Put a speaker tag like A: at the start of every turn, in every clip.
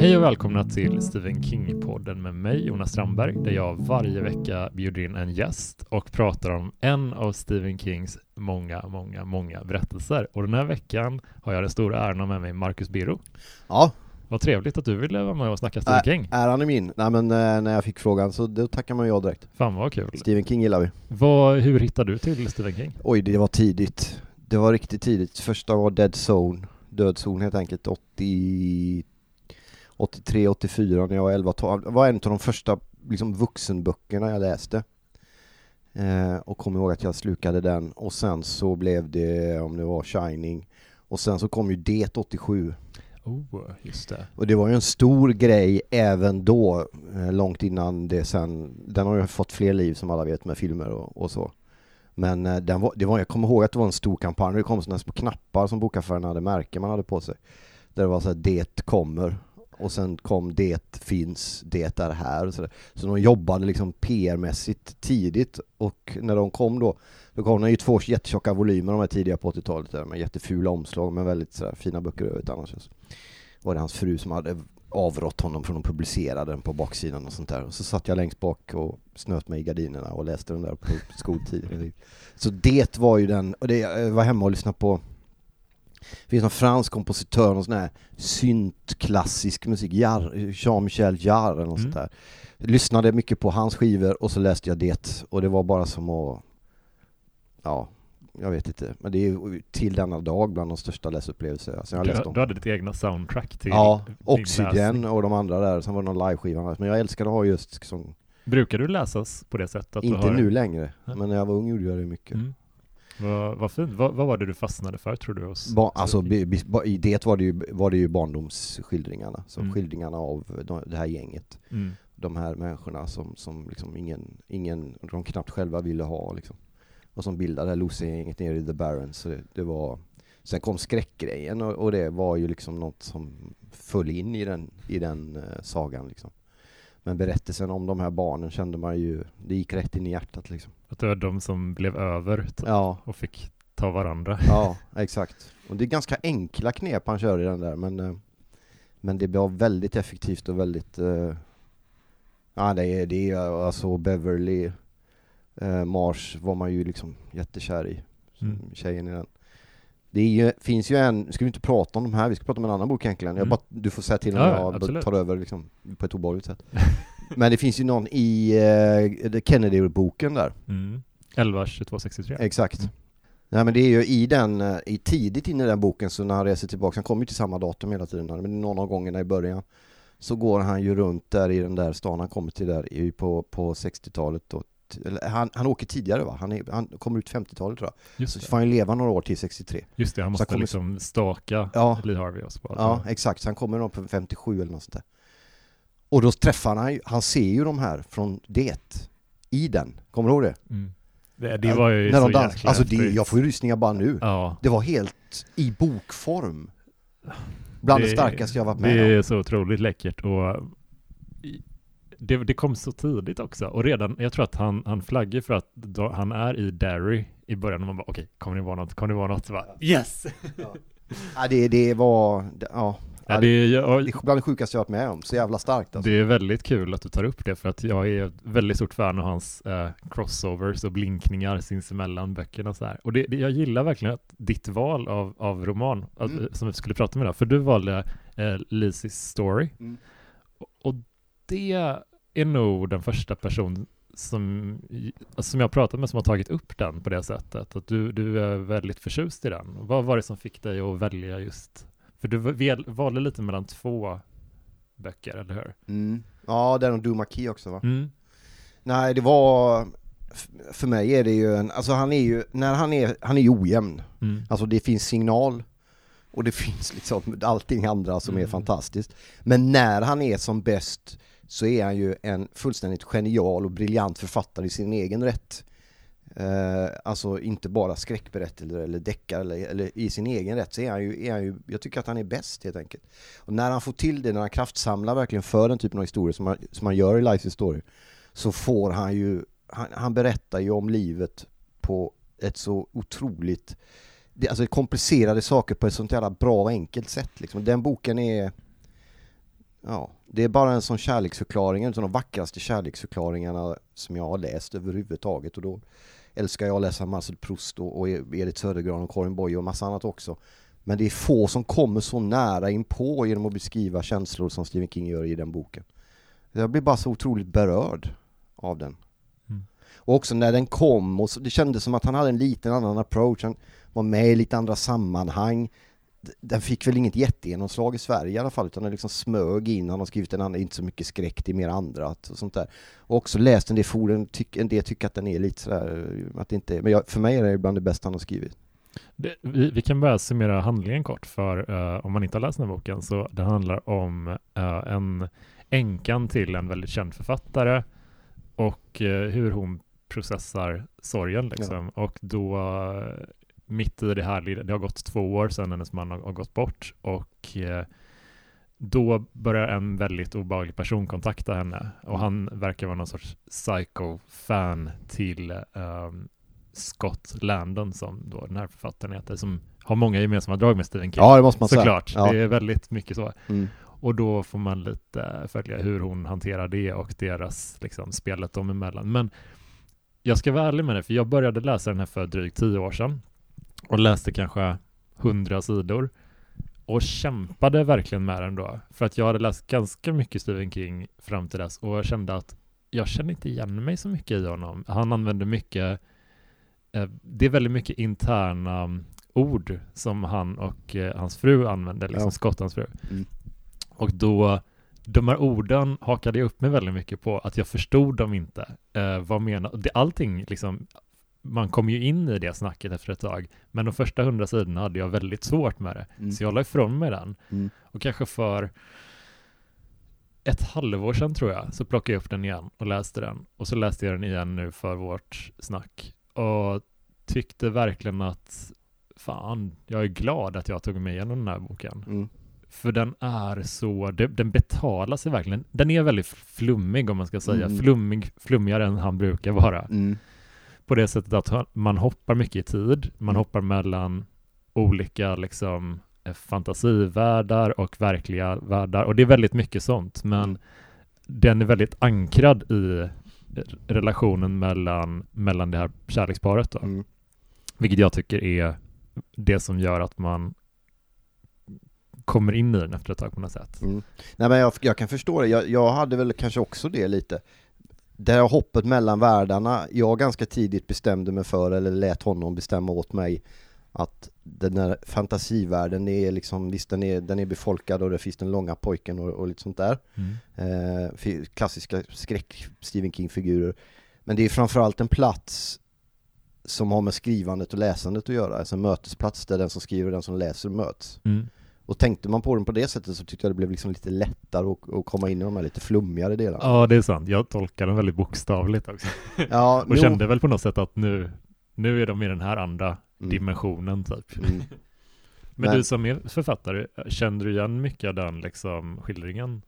A: Hej och välkomna till Stephen King-podden med mig, Jonas Strandberg, där jag varje vecka bjuder in en gäst och pratar om en av Stephen Kings många, många, många berättelser. Och den här veckan har jag den stora äran med mig Marcus Biro.
B: Ja.
A: Vad trevligt att du ville vara med och snacka Stephen King.
B: Äran är min. Nej men eh, när jag fick frågan så då tackar man ja direkt.
A: Fan vad kul.
B: Stephen King gillar vi.
A: Vad, hur hittade du till Stephen King?
B: Oj, det var tidigt. Det var riktigt tidigt. Första var Dead Zone, Dödszon helt enkelt, 80 83, 84 när jag var 11, 12. Det var en av de första liksom, vuxenböckerna jag läste. Eh, och kom ihåg att jag slukade den och sen så blev det, om det var Shining, och sen så kom ju Det 87.
A: Oh, just det.
B: Och det var ju en stor grej även då, eh, långt innan det sen, den har ju fått fler liv som alla vet med filmer och, och så. Men eh, den var, det var, jag kommer ihåg att det var en stor kampanj, det kom sådana små knappar som bokaffären hade märken man hade på sig. Där det var så här, det kommer och sen kom Det finns, Det är här och så, där. så de jobbade liksom PR-mässigt tidigt och när de kom då, då kom de ju två jättetjocka volymer de här tidiga på 80-talet där med jättefula omslag men väldigt så där, fina böcker övrigt annars. Var det hans fru som hade avrått honom från att publicera den på baksidan och sånt där. Och så satt jag längst bak och snöt mig i gardinerna och läste den där på skoltid. Så det var ju den, och det, jag var hemma och lyssnade på det finns någon fransk kompositör, någon sån här syntklassisk musik, Jean-Michel Jarre eller något mm. sånt där. Jag lyssnade mycket på hans skivor och så läste jag det och det var bara som att, ja, jag vet inte, men det är till denna dag bland de största läsupplevelser alltså jag
A: du, läst om. du hade ditt egna soundtrack till
B: Ja, Oxygen och de andra där, sen var det någon liveskiva, men jag älskar att ha just som
A: Brukar du läsas på det sättet?
B: Inte har... nu längre, men när jag var ung gjorde jag det mycket. Mm.
A: Vad, vad fint. Vad, vad, var det du fastnade för tror du? Hos
B: ba, alltså i det var det ju, var det ju barndomsskildringarna. Så mm. skildringarna av de, det här gänget. Mm. De här människorna som, som liksom ingen, ingen, de knappt själva ville ha liksom. Och som bildade Lucy-gänget nere i The Barrens. Så det, det, var, sen kom skräckgrejen och, och, det var ju liksom något som föll in i den, i den uh, sagan liksom. Men berättelsen om de här barnen kände man ju, det gick rätt in i hjärtat liksom.
A: Att det var de som blev över typ,
B: ja.
A: och fick ta varandra.
B: Ja, exakt. Och det är ganska enkla knep han kör i den där, men, eh, men det var väldigt effektivt och väldigt... Uh, ja, det är, det är alltså Beverly uh, Mars var man ju liksom jättekär i, mm. tjejen i den. Det ju, finns ju en, ska vi inte prata om de här, vi ska prata om en annan bok egentligen. Mm. Jag bara, du får säga till om ja, jag tar över liksom, på ett obehagligt sätt. Men det finns ju någon i uh, Kennedy-boken där.
A: Mm. 11, 22, 63.
B: Exakt. Mm. Nej men det är ju i den, eh, i tidigt in i den boken så när han reser tillbaka, han kommer ju till samma datum hela tiden, men någon av gångerna i början så går han ju runt där i den där stan han kommer till där på, på 60-talet eller han, han åker tidigare va? Han, är, han kommer ut 50-talet tror jag. Just så får han ju leva några år till 63.
A: Just det, han måste han kommer, liksom staka
B: ja,
A: Lee Harvey och så
B: Ja, exakt. Så han kommer nog på 57 eller något sånt där. Och då träffar han han ser ju de här från det, i den. Kommer du ihåg det? Mm.
A: Det, det var ju När så de jäkla
B: Alltså det, jag får ju rysningar bara nu. Ja. Det var helt i bokform. Bland det, det starkaste jag varit med
A: om. Det är så otroligt läckert och det, det, kom så tidigt också. Och redan, jag tror att han, han flaggar för att då, han är i Derry i början och man bara okej, okay, kommer det vara något, kommer det vara något? Bara, yes!
B: Ja. ja, det, det var, ja. Ja, det, är, jag, det är bland det sjukaste jag varit med om, så jävla starkt
A: alltså. Det är väldigt kul att du tar upp det för att jag är väldigt stort fan av hans eh, crossovers och blinkningar sinsemellan böckerna och så här. Och det, det, jag gillar verkligen att ditt val av, av roman, mm. att, som vi skulle prata med idag, för du valde eh, Lizzie's Story. Mm. Och, och det är nog den första person som, som jag pratat med som har tagit upp den på det sättet. Att du, du är väldigt förtjust i den. Vad var det som fick dig att välja just, för du valde lite mellan två böcker, eller hur?
B: Mm. Ja, den och Duma Key också va? Mm. Nej, det var, för mig är det ju en, alltså han är ju, när han är, han är ju ojämn. Mm. Alltså det finns signal och det finns liksom allting andra som mm. är fantastiskt. Men när han är som bäst så är han ju en fullständigt genial och briljant författare i sin egen rätt. Eh, alltså inte bara skräckberättelser eller deckare eller, eller i sin egen rätt så är han, ju, är han ju, jag tycker att han är bäst helt enkelt. Och när han får till det, när han kraftsamlar verkligen för den typen av historier som man, som han gör i Life is Story, så får han ju, han, han berättar ju om livet på ett så otroligt, det, alltså komplicerade saker på ett sånt jävla bra och enkelt sätt liksom. Den boken är, ja, det är bara en sån kärleksförklaring, en av de vackraste kärleksförklaringarna som jag har läst överhuvudtaget och då älskar jag att läsa Marcel Proust och, och Edith Södergran och Karin Boye och massa annat också. Men det är få som kommer så nära in på genom att beskriva känslor som Stephen King gör i den boken. Jag blir bara så otroligt berörd av den. Mm. Och också när den kom, och så, det kändes som att han hade en liten annan approach, han var med i lite andra sammanhang den fick väl inget jättegenomslag i Sverige i alla fall, utan den liksom smög in. Han har skrivit en annan, inte så mycket skräck, det är mer andra och sånt där. Och också läst en del forum, tyck, en del tycker att den är lite sådär, att det inte, men jag, för mig är det bland det bästa han har skrivit.
A: Det, vi, vi, kan börja summera handlingen kort, för uh, om man inte har läst den här boken, så det handlar om uh, en änkan till en väldigt känd författare och uh, hur hon processar sorgen liksom. Ja. Och då mitt i det här, det har gått två år sedan hennes man har, har gått bort och eh, då börjar en väldigt obehaglig person kontakta henne och han verkar vara någon sorts psycho-fan till um, Scott Landon som då den här författaren heter, som har många gemensamma drag med Stephen King.
B: Ja, det måste man
A: Såklart,
B: säga. Ja.
A: det är väldigt mycket så.
B: Mm.
A: Och då får man lite följa hur hon hanterar det och deras liksom, spelet dem emellan. Men jag ska vara ärlig med det, för jag började läsa den här för drygt tio år sedan och läste kanske hundra sidor och kämpade verkligen med den då. För att jag hade läst ganska mycket Stephen King fram till dess och jag kände att jag kände inte igen mig så mycket i honom. Han använde mycket, eh, det är väldigt mycket interna ord som han och eh, hans fru använde, liksom ja. Scott, hans fru. Mm. Och då, de här orden hakade jag upp mig väldigt mycket på, att jag förstod dem inte. Eh, vad menar, allting liksom, man kom ju in i det snacket efter ett tag, men de första hundra sidorna hade jag väldigt svårt med det, mm. så jag la ifrån mig den. Mm. Och kanske för ett halvår sedan tror jag, så plockade jag upp den igen och läste den. Och så läste jag den igen nu för vårt snack. Och tyckte verkligen att, fan, jag är glad att jag tog mig igenom den här boken. Mm. För den är så, den betalar sig verkligen. Den är väldigt flummig om man ska säga, mm. flummig, flummigare än han brukar vara. Mm på det sättet att man hoppar mycket i tid, man mm. hoppar mellan olika liksom eh, fantasivärldar och verkliga världar och det är väldigt mycket sånt men mm. den är väldigt ankrad i relationen mellan, mellan det här kärleksparet då. Mm. Vilket jag tycker är det som gör att man kommer in i den efter ett tag på något sätt.
B: Mm. Nej men jag, jag, kan förstå det, jag, jag hade väl kanske också det lite det här hoppet mellan världarna, jag ganska tidigt bestämde mig för, eller lät honom bestämma åt mig, att den där fantasivärlden är liksom, visst den är, den är befolkad och det finns den långa pojken och, och lite sånt där. Mm. Eh, klassiska skräck Stephen King-figurer. Men det är framförallt en plats som har med skrivandet och läsandet att göra, alltså en mötesplats där den som skriver och den som läser möts. Mm. Och tänkte man på den på det sättet så tyckte jag det blev liksom lite lättare att, komma in i de här lite flummigare delarna.
A: Ja, det är sant. Jag tolkar den väldigt bokstavligt också. Ja, och no. kände väl på något sätt att nu, nu är de i den här andra mm. dimensionen typ. Mm. Men, men, du som är författare, känner du igen mycket av den liksom skildringen?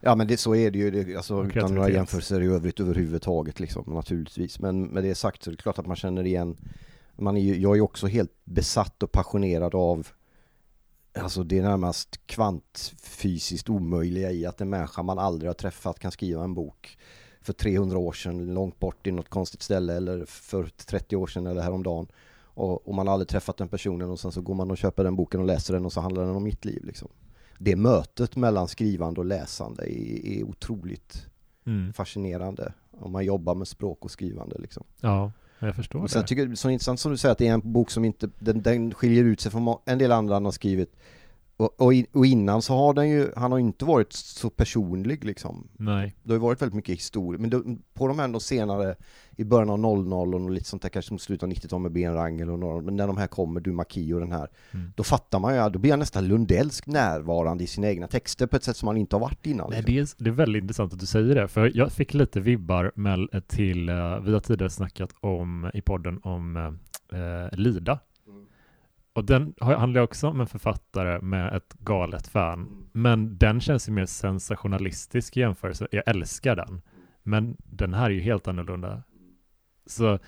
B: Ja men det, så är det ju, det, alltså, utan några jämförelser i övrigt överhuvudtaget liksom, naturligtvis. Men med det sagt så är det klart att man känner igen, man är ju, jag är ju också helt besatt och passionerad av Alltså det är närmast kvantfysiskt omöjliga i att en människa man aldrig har träffat kan skriva en bok för 300 år sedan långt bort i något konstigt ställe eller för 30 år sedan eller häromdagen och, och man har aldrig träffat den personen och sen så går man och köper den boken och läser den och så handlar den om mitt liv liksom. Det mötet mellan skrivande och läsande är, är otroligt mm. fascinerande om man jobbar med språk och skrivande liksom.
A: Ja. Jag förstår och
B: sen det. tycker jag det är så intressant som du säger att det är en bok som inte, den, den skiljer ut sig från en del andra han har skrivit. Och, och, och, innan så har den ju, han har inte varit så personlig liksom.
A: Nej.
B: Det har ju varit väldigt mycket historia, men då, på de ändå senare, i början av 00 och lite sånt där, kanske mot slutet av 90-talet med Ben Rangel och några, men när de här kommer, Du Maki och den här, mm. då fattar man ju, då blir han nästan Lundellsk närvarande i sina egna texter på ett sätt som han inte har varit innan.
A: Nej, liksom. det, är, det är väldigt intressant att du säger det, för jag fick lite vibbar med, till, uh, vi har tidigare snackat om, i podden om uh, Lida, och den handlar också om en författare med ett galet fan. Men den känns ju mer sensationalistisk i jämförelse. Jag älskar den. Men den här är ju helt annorlunda. Så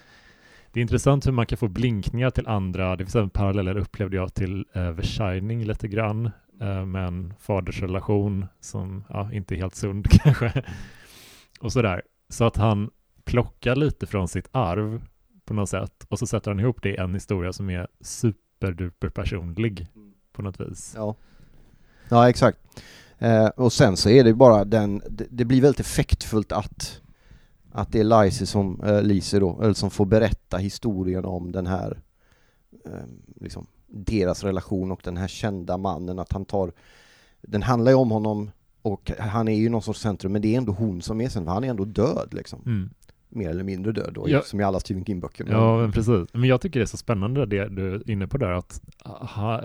A: det är intressant hur man kan få blinkningar till andra. Det finns även paralleller upplevde jag till uh, The Shining lite grann. Uh, med en fadersrelation som ja, inte är helt sund kanske. Och sådär. Så att han plockar lite från sitt arv på något sätt. Och så sätter han ihop det i en historia som är super superduper personlig på något vis.
B: Ja, ja exakt. Eh, och sen så är det bara den, det, det blir väldigt effektfullt att att det är Lise som, äh, Lise då, eller som får berätta historien om den här äh, liksom, deras relation och den här kända mannen, att han tar den handlar ju om honom och han är ju någon sorts centrum, men det är ändå hon som är centrum, han är ändå död liksom. Mm mer eller mindre död då, ja. som i alla Stephen King-böcker.
A: Ja, men precis. Men jag tycker det är så spännande det du är inne på där, att ha,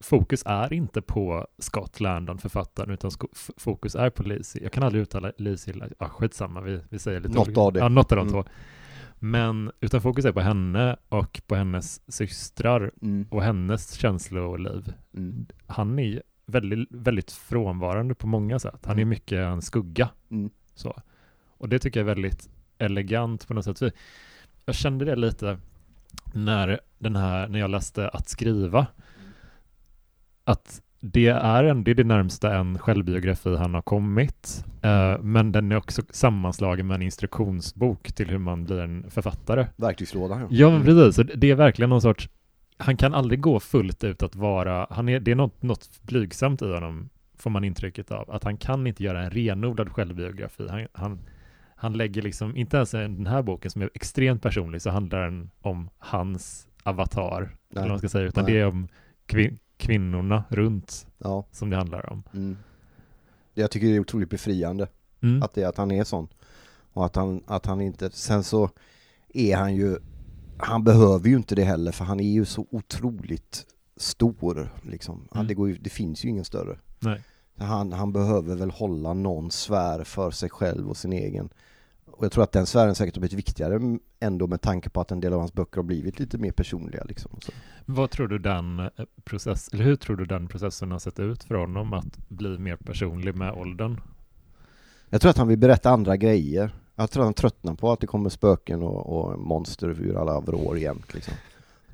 A: fokus är inte på Scott Landon, författaren, utan fokus är på Lizzie. Jag kan aldrig uttala Lizzie, ja skitsamma, vi, vi säger lite
B: Något av det.
A: Ja, något av de mm. två. Men utan fokus är på henne och på hennes systrar mm. och hennes känsloliv. Mm. Han är väldigt, väldigt frånvarande på många sätt. Han är mm. mycket en skugga. Mm. Så. Och det tycker jag är väldigt elegant på något sätt. Jag kände det lite när, den här, när jag läste Att skriva. Att det är, en, det är det närmsta en självbiografi han har kommit. Uh, men den är också sammanslagen med en instruktionsbok till hur man blir en författare.
B: Verktygslåda. Ja,
A: ja men precis. Det är verkligen någon sorts, han kan aldrig gå fullt ut att vara, han är, det är något, något blygsamt i honom, får man intrycket av. Att han kan inte göra en renodlad självbiografi. Han, han han lägger liksom, inte ens den här boken som är extremt personlig, så handlar den om hans avatar, Nej. eller vad man ska säga, utan Nej. det är om kvin kvinnorna runt ja. som det handlar om. Mm.
B: Jag tycker det är otroligt befriande mm. att det att han är sån. Och att han, att han inte, sen så är han ju, han behöver ju inte det heller för han är ju så otroligt stor liksom. Mm. Det, går ju, det finns ju ingen större.
A: Nej.
B: Han, han behöver väl hålla någon sfär för sig själv och sin egen. Och jag tror att den sfären säkert har blivit viktigare ändå med tanke på att en del av hans böcker har blivit lite mer personliga. Liksom.
A: Vad tror du den eh, process, eller hur tror du den processen har sett ut för honom att bli mer personlig med åldern?
B: Jag tror att han vill berätta andra grejer. Jag tror att han tröttnar på att det kommer spöken och, och monster ur alla vrår jämt. Liksom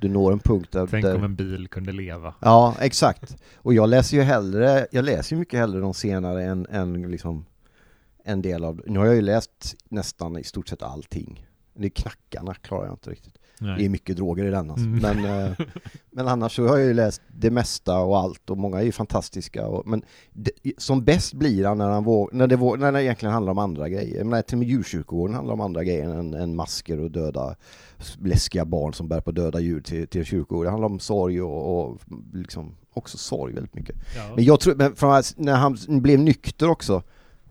B: du når en punkt där...
A: Tänk
B: där...
A: om en bil kunde leva.
B: Ja, exakt. Och jag läser ju hellre, jag läser ju mycket hellre de senare än, än liksom en del av, nu har jag ju läst nästan i stort sett allting. Det är knackarna klarar jag inte riktigt. Nej. Det är mycket droger i den alltså. Mm. Men, eh, men annars så har jag ju läst det mesta och allt och många är ju fantastiska. Och, men det, som bäst blir han när, han våg, när, det våg, när det egentligen handlar om andra grejer. Jag menar, till och med djurkyrkogården handlar om andra grejer än, än masker och döda läskiga barn som bär på döda djur till, till en kyrkogård. Det handlar om sorg och, och liksom också sorg väldigt mycket. Ja. Men jag tror, men från, när han blev nykter också,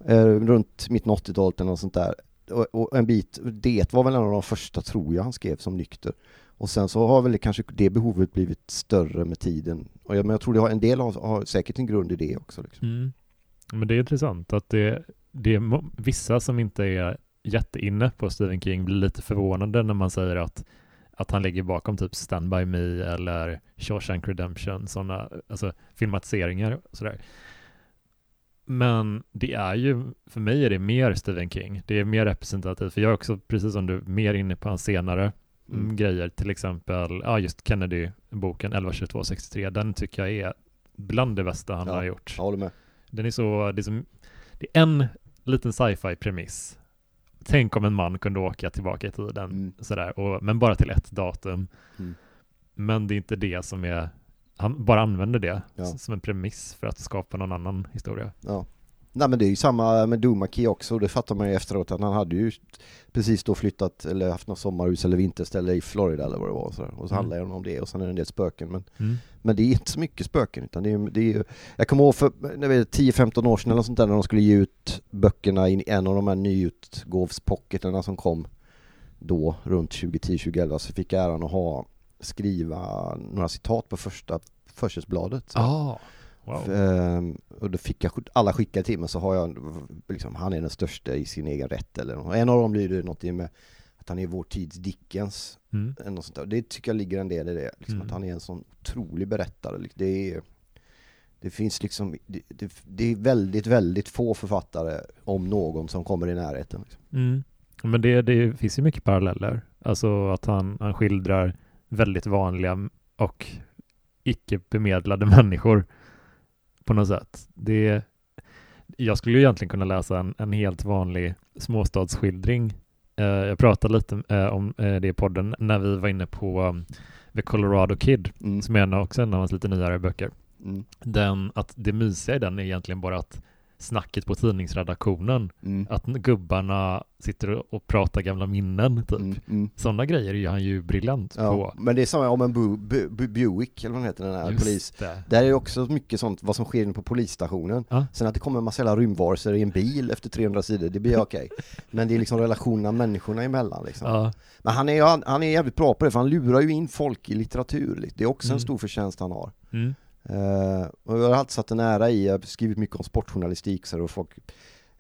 B: eh, runt mitten av 80-talet eller något sånt där, och, och, en bit, det var väl en av de första, tror jag, han skrev som nykter. Och sen så har väl kanske det behovet blivit större med tiden. Och jag, men jag tror det har, en del har, har säkert en grund i det också. Liksom.
A: Mm. Men det är intressant att det, det är vissa som inte är jätteinne på Stephen King blir lite förvånade när man säger att, att han ligger bakom typ Stand By Me eller Shawshank Redemption, sådana alltså filmatiseringar och sådär. Men det är ju, för mig är det mer Stephen King. Det är mer representativt, för jag är också, precis som du, mer inne på hans senare mm. grejer, till exempel, ja just Kennedy-boken 112263, den tycker jag är bland det bästa han
B: ja,
A: har gjort.
B: Jag håller med.
A: Den är så, det är, som, det är en liten sci-fi premiss. Tänk om en man kunde åka tillbaka i tiden, mm. sådär, och, men bara till ett datum. Mm. Men det är inte det som är han bara använder det ja. som en premiss för att skapa någon annan historia.
B: Ja. Nej men det är ju samma med Dumaki också, det fattar man ju efteråt att han hade ju precis då flyttat eller haft något sommarhus eller vinterställe i Florida eller vad det var och så, och så
A: Mm.
B: handlar det om det och sen är det en del spöken men,
A: Mm.
B: men det är inte så mycket spöken utan det är, det är Jag kommer ihåg för när vi är 10-15 år sedan eller sånt där när de skulle ge ut böckerna i en av de här nyutgåvspocketerna som kom då runt 2010-2011 så fick jag äran att ha skriva några citat på första försättsbladet.
A: Ah, wow.
B: Ehm, och då fick jag alla skickade till mig så har jag liksom, han är den största i sin egen rätt eller något. En av dem lyder något med att han är vår tids Dickens.
A: Mm.
B: Eller något sånt där. Det tycker jag ligger en del i det. Liksom,
A: Mm.
B: Att han är en sån otrolig berättare. Liksom, Det, är, det finns liksom, det, det, det är väldigt, väldigt få författare om någon som kommer i närheten. Liksom.
A: Mm. Men det, det finns ju mycket paralleller. Alltså att han, han skildrar väldigt vanliga och icke bemedlade människor på något sätt. Det, jag skulle ju egentligen kunna läsa en, en helt vanlig småstadsskildring. Eh, jag pratade lite eh, om eh, det i podden när vi var inne på um, The Colorado Kid,
B: Mm.
A: som är en, också en av hans lite nyare böcker.
B: Mm.
A: Den, att det mysiga i den är egentligen bara att snacket på tidningsredaktionen
B: Mm.
A: att gubbarna sitter och- pratar gamla minnen typ.
B: Mm. Mm.
A: Sådana grejer är han ju briljant
B: Ja,
A: på.
B: men det är samma om en Bu- Bu- Bu- Buick, eller vad heter den här
A: Just
B: polis.
A: det.
B: Där är det också mycket sånt, vad som sker inne på polisstationen.
A: Ja.
B: Sen att det kommer en massa jävla rymdvarelser i en bil efter 300 sidor, det blir okej. Men det är liksom relationerna människorna emellan liksom.
A: Ja,
B: Men han är, han, han är jävligt bra på det, för han lurar ju in folk i litteratur. Det är också
A: Mm.
B: en stor förtjänst han har. Eh, och jag har alltid satt en ära i, jag har skrivit mycket om sportjournalistik så och folk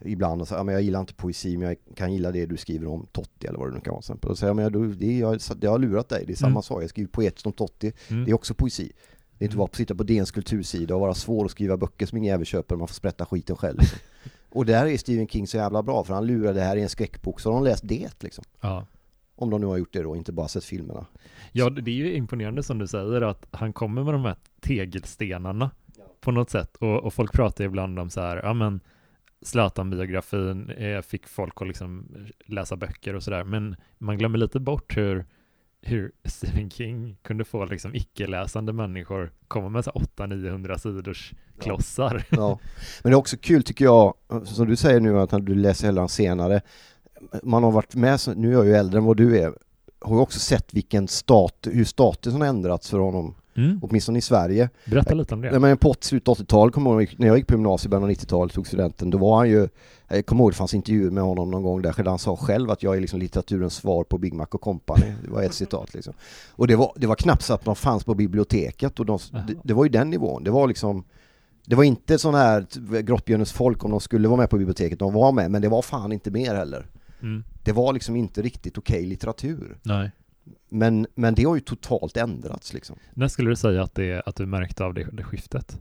B: ibland och så, ja, men jag gillar inte poesi men jag kan gilla det du skriver om Totti eller vad det nu kan vara exempel. Och säger jag, men du, det, jag, jag har lurat dig, det är samma
A: Mm.
B: sak. Jag skriver poetiskt om Totti,
A: Mm.
B: det är också poesi. Det är inte
A: Mm.
B: bara att sitta på DNs kultursida och vara svår att skriva böcker som ingen jävel köper, man får sprätta skiten själv. Liksom. och där är Stephen King så jävla bra, för han lurar det här i en skräckbok, så har de läst det liksom.
A: ja.
B: Om de nu har gjort det då, inte bara sett filmerna.
A: ja, det är ju imponerande som du säger att han kommer med de här tegelstenarna
B: Ja.
A: på något sätt. Och, och folk pratar ibland om så här, ja men Zlatan-biografin eh, fick folk att liksom läsa böcker och sådär. Men man glömmer lite bort hur, hur Stephen King kunde få liksom icke-läsande människor komma med så 800-900 sidors klossar.
B: Ja. Men det är också kul tycker jag, som du säger nu att du läser hela senare, man har varit med, nu är jag ju äldre än vad du är, har ju också sett vilken stat, hur statusen har ändrats för honom,
A: Mm.
B: åtminstone i Sverige.
A: Berätta lite om det.
B: Men på slutet av 80-talet, kommer jag ihåg, när jag gick på gymnasiet i början av 90-talet, tog studenten, då var han ju, jag kommer ihåg det fanns intervjuer med honom någon gång där han sa själv att jag är liksom litteraturens svar på Big Mac och Company. Det var ett citat liksom. Och det var, det var knappt så att de fanns på biblioteket och de, det, det var ju den nivån. Det var liksom det var inte sån här Grottbjörnens folk om de skulle vara med på biblioteket, de var med, men det var fan inte mer heller.
A: Mm.
B: Det var liksom inte riktigt okej litteratur.
A: Nej.
B: Men, men det har ju totalt ändrats liksom.
A: När skulle du säga att, det, att du märkte av det, det skiftet?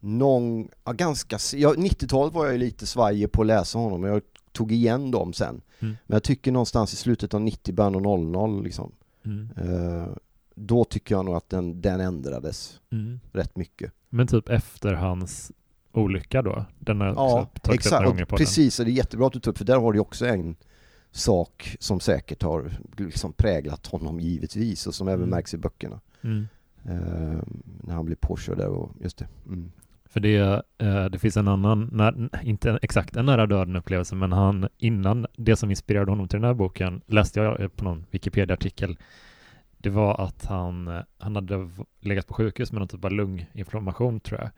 B: Någon, ja, ganska, ja, 90-talet var jag ju lite svajig på att läsa honom, men jag tog igen dem sen.
A: Mm.
B: Men jag tycker någonstans i slutet av 90, början av 00 liksom,
A: Mm.
B: eh, då tycker jag nog att den, den ändrades
A: Mm.
B: rätt mycket.
A: Men typ efter hans olycka då? Den har
B: Ja, exakt.
A: gånger på
B: precis, och det är jättebra att du tar upp, för där har du också en sak som säkert har liksom präglat honom givetvis och som även
A: Mm.
B: märks i böckerna.
A: den. Mm.
B: Eh, när han blir påkörd där och just det. Mm.
A: För det, eh, det finns en annan, när, inte exakt en nära döden upplevelse, men han innan det som inspirerade honom till den här boken läste jag eh, på någon Wikipedia-artikel. Det var att han, eh, han hade legat på sjukhus med någon typ av lunginflammation tror jag.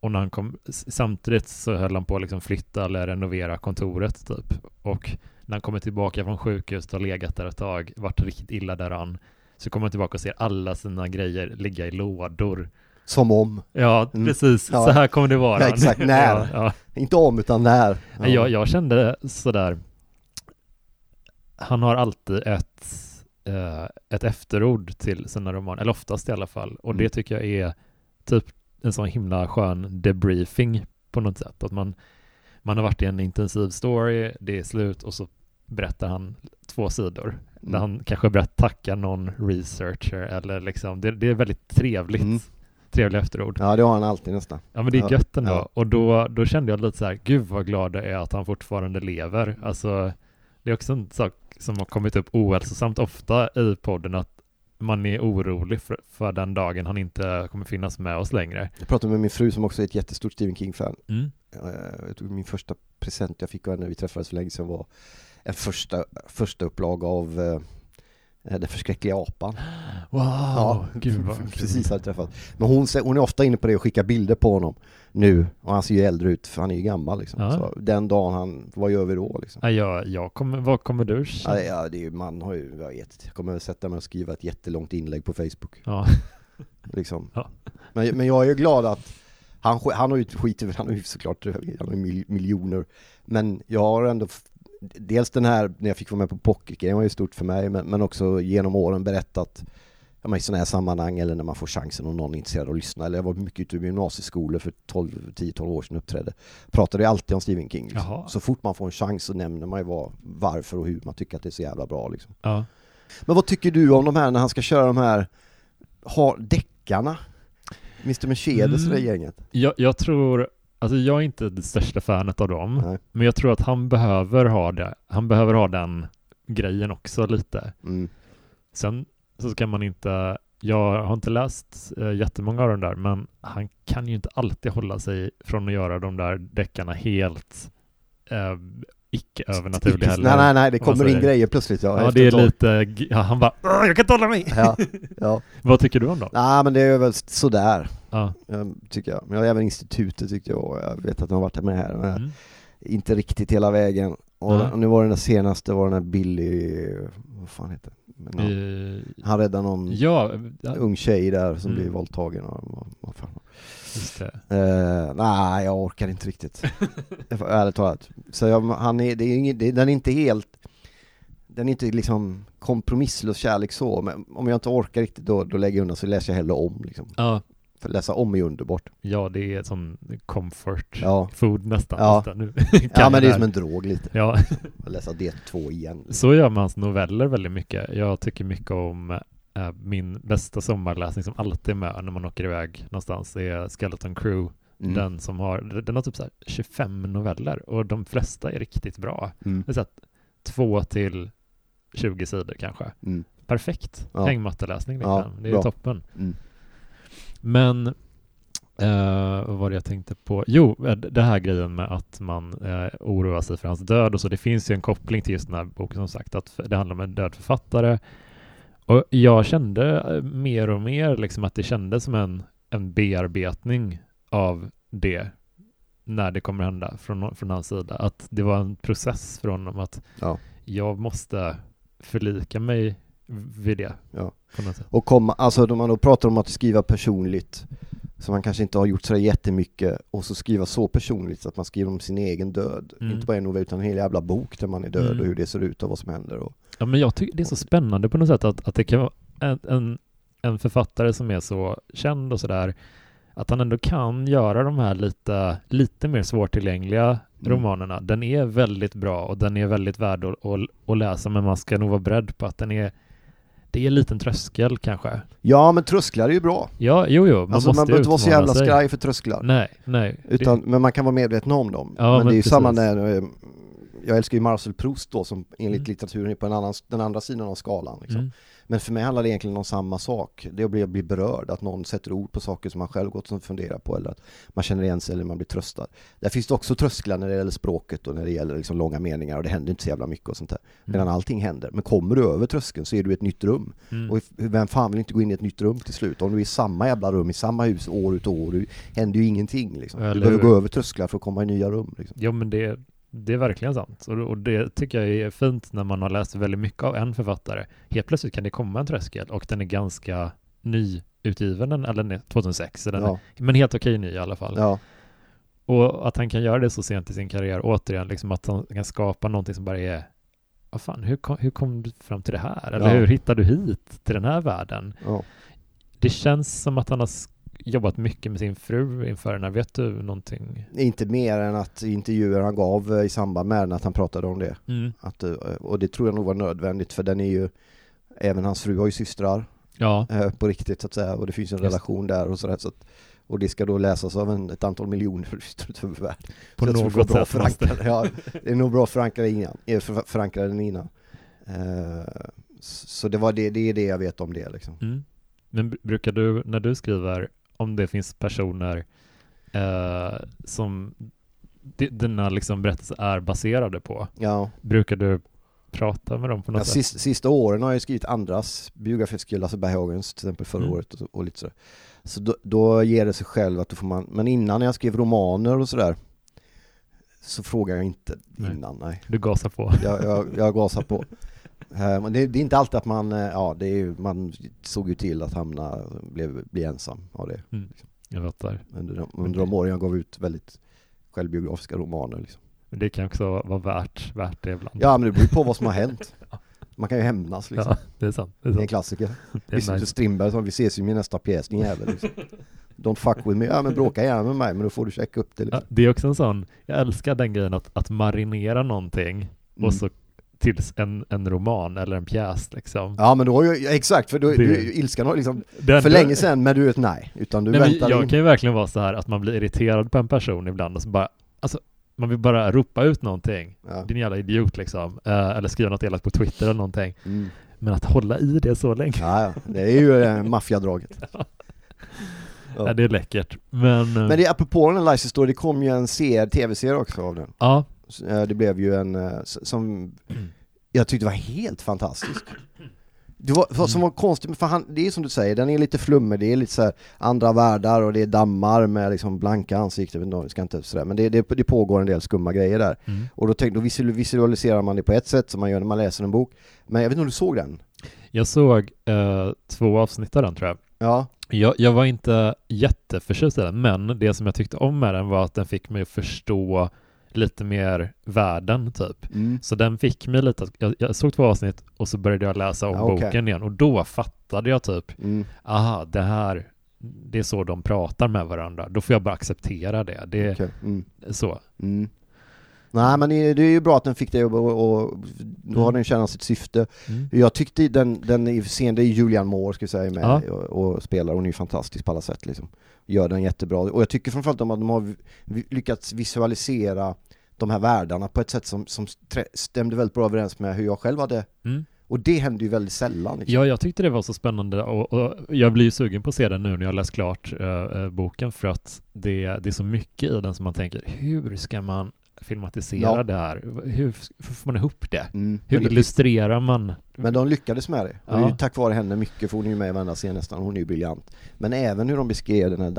A: Och när han kom, samtidigt så höll han på att liksom flytta eller renovera kontoret typ. Och när han kommer tillbaka från sjukhuset och legat där ett tag, varit riktigt illa däran, så kommer han tillbaka och ser alla sina grejer ligga i lådor.
B: Som om,
A: Ja,
B: Mm.
A: precis.
B: Ja.
A: Så här kommer det vara.
B: Ja, exakt. När?
A: Ja, ja.
B: inte om utan när.
A: Men Jag, jag kände sådär, han har alltid ett, eh, ett efterord till sina romaner, eller oftast i alla fall. Och det
B: Mm.
A: tycker jag är typ en sån himla skön debriefing på något sätt. Att man, man har varit i en intensiv story, det är slut och så berättar han två sidor. Där
B: Mm.
A: han kanske berättar, tackar någon researcher eller liksom, det, det är väldigt trevligt.
B: Mm.
A: Trevliga efterord.
B: Ja, det har han alltid nästan.
A: Ja men det är gött ändå.
B: ja.
A: Och då, då kände jag lite så här, gud vad glad jag är att han fortfarande lever. Alltså, det är också en sak som har kommit upp ohälsosamt ofta i podden att man är orolig för, för den dagen han inte kommer finnas med oss längre.
B: Jag pratade med min fru som också är ett jättestort Stephen King-fan.
A: Mm.
B: eh, min första present jag fick av henne när vi träffades för länge sedan var en första, första upplaga av eh, Den förskräckliga apan.
A: Wow,
B: Ja,
A: gud vad.
B: Precis hade träffat. Men hon, hon är ofta inne på det och skickar bilder på honom nu. Och han ser ju äldre ut för han är ju gammal liksom.
A: Ja.
B: Så den dagen han, vad gör vi då liksom?
A: Nej, jag, jag kommer, vad kommer du
B: Ja, ja, det är ju, man har ju, jag vet, jag kommer sätta mig och skriva ett jättelångt inlägg på Facebook.
A: Ja.
B: Liksom.
A: Ja.
B: Men, men jag är ju glad att han, han har ju skit han har ju såklart han har miljoner. Men jag har ändå, dels den här när jag fick vara med på pocketgrejen var ju stort för mig, men, men också genom åren berättat ja, i sådana här sammanhang eller när man får chansen och någon är intresserad av att lyssna. Eller jag var mycket ute i gymnasieskolor för 12, 10-12 år sedan uppträdde. Pratade ju alltid om Stephen King. Liksom. Så fort man får en chans så nämner man ju vad, varför och hur man tycker att det är så jävla bra liksom.
A: ja.
B: Men vad tycker du om de här när han ska köra de här har deckarna? Mr Mercedes och det
A: Mm.
B: gänget?
A: Jag, jag tror, alltså jag är inte det största fanet av dem,
B: Nej.
A: men jag tror att han behöver ha det. Han behöver ha den grejen också lite.
B: Mm.
A: Sen så ska man inte, jag har inte läst eh, jättemånga av de där, men han kan ju inte alltid hålla sig från att göra de där deckarna helt eh, icke-övernaturliga heller.
B: Nej, nej, nej, det kommer in grejer plötsligt. Ja,
A: Ja, det är lite, ja, han bara "Åh, jag kan inte hålla mig!
B: Ja, ja.
A: Vad tycker du om dem?
B: Nej, men det är väl sådär,
A: Ja.
B: eh, tycker jag. Men jag även institutet tyckte jag, jag vet att de har varit med här, men
A: Mm.
B: inte riktigt hela vägen. Och, och nu var den där senaste, var den där Billy, vad fan heter men.
A: Eh,
B: Han räddade någon
A: Ja,
B: ung tjej där som
A: Mm.
B: blev våldtagen och vad, vad fan.
A: just det.
B: Eh, nej, jag orkar inte riktigt. Ärligt talat. Så jag, han är, det är inget, det, den är inte helt, den är inte liksom kompromisslös kärlek så, men om jag inte orkar riktigt då, då lägger jag undan så läser jag hellre om liksom.
A: Ja,
B: För läsa om är underbart.
A: ja, det är som comfort
B: Ja,
A: food nästan.
B: Ja.
A: nästan. Nu
B: ja men det är som en drog lite.
A: Ja,
B: läsa det två igen.
A: så gör man hans noveller väldigt mycket. Jag tycker mycket om eh, min bästa sommarläsning som alltid är med när man åker iväg någonstans är Skeleton Crew.
B: Mm.
A: Den som har, den har typ så här 25 noveller och de flesta är riktigt bra.
B: Mm.
A: Det är så att två till 20 sidor kanske.
B: Mm.
A: Perfekt
B: Ja.
A: hängmatteläsning
B: Ja,
A: liksom. det är
B: bra.
A: toppen.
B: Mm.
A: Men eh, vad var det jag tänkte på? Jo, eh, det här grejen med att man eh, oroar sig för hans död och så. Det finns ju en koppling till just den här boken som sagt, att det handlar om en död författare. Och jag kände mer och mer liksom att det kändes som en, en bearbetning av det när det kommer hända från, från hans sida. Att det var en process från honom att
B: Ja.
A: jag måste förlika mig vid det.
B: Ja. Och komma, alltså då man då pratar om att skriva personligt, som man kanske inte har gjort så jättemycket, och så skriva så personligt så att man skriver om sin egen död.
A: Mm.
B: Inte bara en novell utan en hel jävla bok där man är död
A: Mm.
B: och hur det ser ut och vad som händer. Och,
A: Ja, men jag tycker det är så spännande på något sätt att, att det kan vara en, en, en författare som är så känd och sådär, att han ändå kan göra de här lite, lite mer svårtillgängliga
B: Mm.
A: romanerna. Den är väldigt bra och den är väldigt värd att, att, att läsa, men man ska nog vara beredd på att den är det är en liten tröskel kanske.
B: Ja men trösklar är ju bra.
A: Ja, jo, jo, man
B: alltså man behöver inte vara så jävla
A: sig.
B: skraj för trösklar.
A: Nej, nej.
B: Utan, men man kan vara medveten om dem.
A: Ja,
B: men,
A: men
B: det är ju samma när, eh, jag älskar ju Marcel Proust då som enligt
A: Mm.
B: litteraturen är på en annan, den andra sidan av skalan. Liksom.
A: mm,
B: Men för mig handlar det egentligen om samma sak. Det är att bli, bli berörd, att någon sätter ord på saker som man själv gått och funderar på eller att man känner igen sig eller man blir tröstad. Där finns det också trösklar när det gäller språket och när det gäller liksom långa meningar och det händer inte så jävla mycket och sånt där. Medan allting händer. Men kommer du över tröskeln så är du i ett nytt rum.
A: mm.
B: Och vem fan vill inte gå in i ett nytt rum till slut? Om du är i samma jävla rum, i samma hus år ut och år, händer ju ingenting liksom.
A: Eller
B: Du behöver
A: hur?
B: gå över trösklar för att komma i nya rum liksom.
A: Ja, men det, det är verkligen sant. Och, det tycker jag är fint när man har läst väldigt mycket av en författare. Helt plötsligt kan det komma en tröskel och den är ganska nyutgiven, eller nej, 2006, så den
B: Ja,
A: är, men helt okej ny i alla fall.
B: ja,
A: Och att han kan göra det så sent i sin karriär, återigen, liksom att han kan skapa någonting som bara är vad fan, hur kom, hur kom du fram till det här? Eller
B: Ja.
A: hur hittade du hit till den här världen?
B: ja.
A: Det känns som att han har jobbat mycket med sin fru inför den här. Vet du någonting?
B: Inte mer än att intervjuer han gav eh, i samband med den, att han pratade om det.
A: Mm.
B: Att, eh, och det tror jag nog var nödvändigt för den är ju Även hans fru har ju systrar
A: Ja,
B: eh, på riktigt så att säga och det finns en
A: Just
B: relation där och sådär så att, Och det ska då läsas av en, ett antal miljoner värld.
A: på
B: Så jag tror
A: något
B: bra. Ja, det är nog bra förankrade innan, eh, för- förankrade den innan. Så det var det, det är det jag vet om det liksom.
A: Mm. Men br- brukar du, när du skriver, om det finns personer eh, som dina liksom berättelser är baserade på?
B: Ja,
A: Brukar du prata med dem på något
B: ja
A: sätt?
B: sista, sista åren har jag skrivit andras skrev Lasse Berghagens till exempel förra
A: Mm.
B: året och, och lite sådär. Så då, då ger det sig själv att då får man, men innan jag skrev romaner och sådär så frågar jag inte
A: Nej.
B: innan, nej.
A: Du gasar på?
B: Jag, jag, jag gasar på. Eh, det, det är inte alltid att man, eh, ja det är man såg ju till att hamna, blev, bli ensam av det.
A: Jag fattar.
B: Under de, under de åren jag gav ut väldigt självbiografiska romaner liksom.
A: Men det kan också vara värt, värt det ibland.
B: Ja men det beror på vad som har hänt. Man kan ju hämnas liksom.
A: Ja, det är sant. Det är
B: Det är en
A: sant.
B: klassiker.
A: Det är nice.
B: Strindberg sa vi ses ju i min nästa pjäs din jävel liksom. Don't fuck with me. Ja men bråka gärna med mig men då får du checka upp det
A: Ja,
B: liksom.
A: det är också en sån, jag älskar den grejen att, att marinera någonting
B: Mm.
A: och så tills en, en roman eller en pjäs liksom.
B: Ja men då har ju, ja, exakt för då,
A: Det-
B: du, ilskan har liksom
A: Den-
B: för länge sedan men du vet nej. Utan du
A: Nej, men
B: väntar
A: jag
B: in.
A: kan ju verkligen vara så här att man blir irriterad på en person ibland och så bara, alltså man vill bara ropa ut någonting.
B: Ja.
A: Din jävla idiot liksom. Eh, eller skriva något elakt på Twitter eller någonting.
B: Mm.
A: Men att hålla i det så länge,
B: Ja, ja, det är ju eh, maffiadraget. Ja.
A: ja. det är läckert. Men, eh,
B: Men det, apropå den här Life Story, det kom ju en serie, tv-serie också av den.
A: ja,
B: eh, Det blev ju en eh, som jag tyckte var helt fantastisk. Det var, vad som var konstigt, för han, det är som du säger, den är lite flummig, det är lite så andra världar och det är dammar med liksom blanka ansikten, ska inte sådär, men det, det, det pågår en del skumma grejer där.
A: mm.
B: Och då, tänkte, då visual- visualiserar man det på ett sätt som man gör när man läser en bok. Men jag vet inte om du såg den?
A: jag såg eh, två avsnitt av den tror jag.
B: Ja,
A: Jag, jag var inte jätteförtjust i den, men det som jag tyckte om med den var att den fick mig att förstå lite mer världen typ.
B: mm.
A: Så den fick mig lite, jag, jag såg två avsnitt och så började jag läsa om
B: Ja, okej.
A: boken igen och då fattade jag typ,
B: Mm.
A: aha, det här, det är så de pratar med varandra. Då får jag bara acceptera det. Det är
B: okej. Mm.
A: så.
B: Mm. Nej men det är ju bra att den fick det och, och, då har
A: Mm.
B: den tjänat sitt syfte.
A: Mm.
B: Jag tyckte den, den är scen, det är Julian Moore ska vi säga med
A: Ja.
B: och, och spelar, hon är ju fantastisk på alla sätt liksom. Gör den jättebra. Och jag tycker framförallt om att de har lyckats visualisera de här världarna på ett sätt som, som stämde väldigt bra överens med hur jag själv hade
A: Mm.
B: och det händer ju väldigt sällan. Liksom.
A: Ja, jag tyckte det var så spännande och, och jag blir ju sugen på att se den nu när jag läst klart eh, boken för att det, det är så mycket i den som man tänker, hur ska man filmatisera
B: Ja.
A: det här? Hur, får man ihop det?
B: Mm.
A: Hur
B: Men, det,
A: illustrerar man?
B: men de lyckades med det. Och det är
A: Ja.
B: tack vare henne mycket, för hon är ju med i varenda scen nästan, hon är ju briljant. Men även hur de beskrev den här,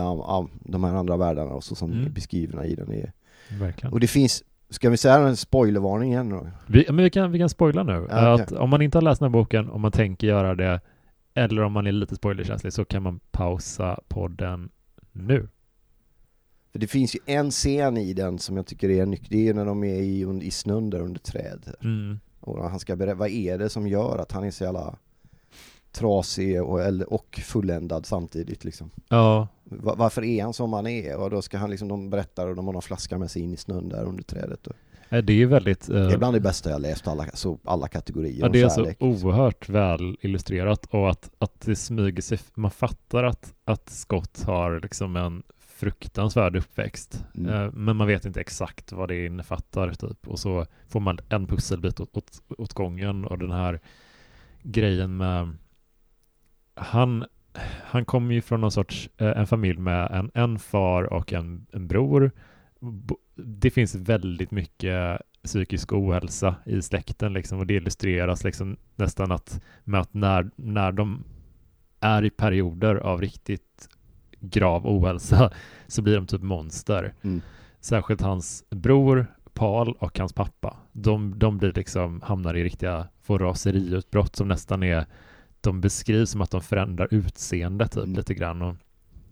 B: de här andra världarna och så som
A: Mm.
B: är beskrivna i den är
A: Verkligen.
B: Och det finns, ska vi säga en spoilervarning igen då?
A: Vi, men vi, kan, vi kan spoila nu.
B: Ja,
A: att om man inte har läst den här boken, om man tänker göra det, eller om man är lite spoilerkänslig, så kan man pausa podden nu.
B: För det finns ju en scen i den som jag tycker är nyckeln, det är när de är i, i snön där under träd.
A: Mm.
B: Och han ska berätta, vad är det som gör att han är så jävla trasig och, och fulländad samtidigt liksom?
A: Ja,
B: Va- Varför är han som han är? Och då ska han liksom, de berättar och de har någon flaska med sig in i snön där under trädet. Och
A: det är ju väldigt... eh,
B: det är bland det bästa jag läst, alla, så, alla kategorier
A: Ja, det är så
B: kärlek.
A: oerhört väl illustrerat och att, att det smyger sig, man fattar att, att Scott har liksom en fruktansvärd uppväxt,
B: Mm.
A: eh, men man vet inte exakt vad det innefattar typ, och så får man en pusselbit åt, åt, åt gången och den här grejen med han, han kommer ju från någon sorts, eh, en familj med en, en far och en, en bror. Det finns väldigt mycket psykisk ohälsa i släkten liksom och det illustreras liksom nästan att med att när, när de är i perioder av riktigt grav ohälsa så blir de typ monster.
B: Mm.
A: Särskilt hans bror Paul och hans pappa. De, de blir liksom, hamnar i riktiga, får raseriutbrott som nästan är, de beskrivs som att de förändrar utseende typ
B: Mm.
A: lite grann och,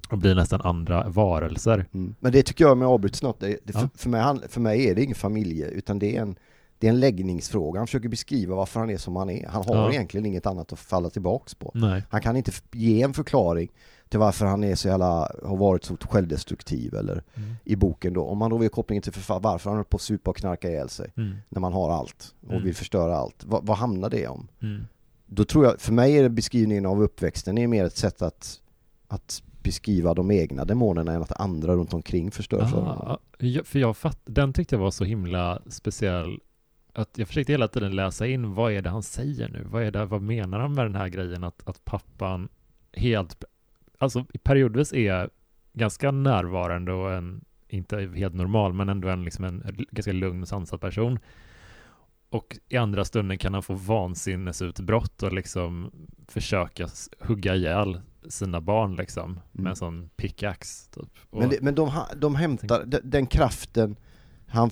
A: och blir nästan andra varelser.
B: Mm. Men det tycker jag med avbryt snart, det, det,
A: Ja.
B: för, för, mig, för mig är det ingen familje utan det är en det är en läggningsfråga, han försöker beskriva varför han är som han är. Han har
A: Ja.
B: egentligen inget annat att falla tillbaks på.
A: Nej.
B: Han kan inte ge en förklaring till varför han är så jävla, har varit så självdestruktiv eller
A: Mm.
B: i boken då. Om man då vill kopplingen till varför han håller på att supa och knarka ihjäl sig
A: Mm.
B: när man har allt och
A: Mm.
B: vill förstöra allt. Va, vad hamnar det om?
A: Mm.
B: Då tror jag, för mig är det beskrivningen av uppväxten är mer ett sätt att, att beskriva de egna demonerna än att andra runt omkring förstör för honom.
A: Ah, för jag fatt, den tyckte jag var så himla speciell att jag försökte hela tiden läsa in vad är det han säger nu? Vad, är det, vad menar han med den här grejen att, att pappan helt, alltså periodvis är ganska närvarande och en, inte helt normal, men ändå en, liksom en ganska lugn och sansad person. Och i andra stunden kan han få vansinnesutbrott och liksom försöka hugga ihjäl sina barn liksom med
B: Mm.
A: en sån pickaxe typ. Och,
B: Men, det, men de, de hämtar, de- den kraften, han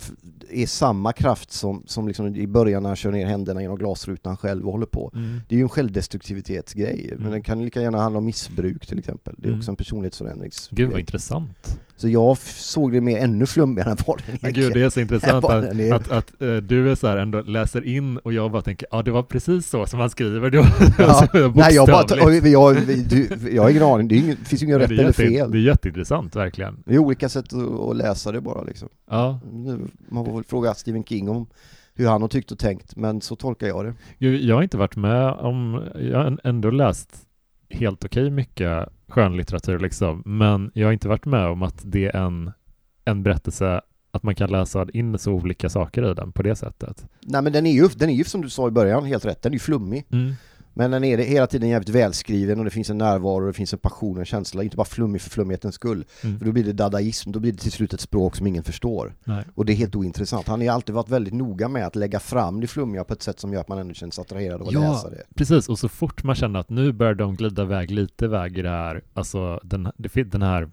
B: är samma kraft som, som liksom i början när han kör ner händerna genom glasrutan själv och håller på.
A: mm.
B: Det är ju en självdestruktivitetsgrej, men
A: Mm.
B: den kan lika gärna handla om missbruk till exempel. Det är
A: Mm.
B: också en personlighetsförändrings...
A: Gud vad intressant.
B: Så jag såg det mer ännu flummigare än vad den
A: Men gud, det är så intressant att,
B: är-
A: att, att eh, du är så här ändå läser in och jag bara tänker, ja det var precis så som han skriver då.
B: Ja.
A: Alltså,
B: Nej jag bara, oj, jag, du, jag har ingen aning, det, är ingen, det finns ju inget
A: Men
B: rätt
A: det, är
B: eller
A: jätte,
B: fel.
A: det är jätteintressant verkligen.
B: Det är olika sätt att, att läsa det bara liksom.
A: Ja,
B: Man får väl fråga Stephen King om hur han har tyckt och tänkt, men så tolkar jag det.
A: Jag har inte varit med om, jag har ändå läst helt okej mycket skönlitteratur liksom, men jag har inte varit med om att det är en, en berättelse att man kan läsa in så olika saker i den på det sättet.
B: Nej men den är ju, den är ju som du sa i början helt rätt, den är ju flummig. Men den är hela tiden jävligt välskriven och det finns en närvaro, det finns en passion och en känsla, inte bara flummig för flummighetens skull.
A: Mm.
B: För då blir det dadaism, då blir det till slut ett språk som ingen förstår.
A: Nej.
B: Och det är helt ointressant. Han har alltid varit väldigt noga med att lägga fram det flummiga på ett sätt som gör att man ändå känner sig attraherad av att
A: Ja.
B: läsa det.
A: Precis, och så fort man känner att nu börjar de glida iväg lite iväg i det här, alltså den, den här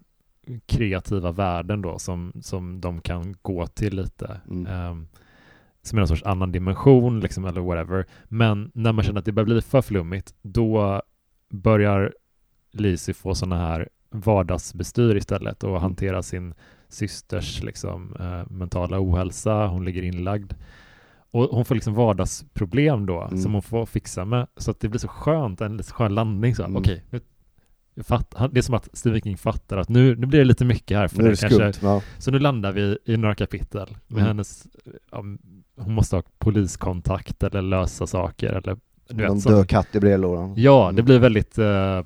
A: kreativa världen då som, som de kan gå till lite.
B: Mm.
A: ehm, som är någon sorts annan dimension liksom, eller whatever. Men när man känner att det börjar bli för flummigt, då börjar Lizzie få sådana här vardagsbestyr istället och hantera sin systers liksom, eh, mentala ohälsa. Hon ligger inlagd. Och hon får liksom vardagsproblem då
B: Mm.
A: som hon får fixa med. Så att det blir så skönt, en skön landning. Så,
B: Mm.
A: Okej, nu- fatt, det är som att Stephen King fattar att nu, nu blir det lite mycket här för
B: Nu det
A: kanske,
B: skumt. Ja.
A: så nu landar vi i några kapitel med
B: Mm.
A: hennes, ja, hon måste ha poliskontakt eller lösa saker eller du
B: Någon
A: vet, som,
B: död katt i brevlådan.
A: Ja,
B: Mm.
A: det blir väldigt eh,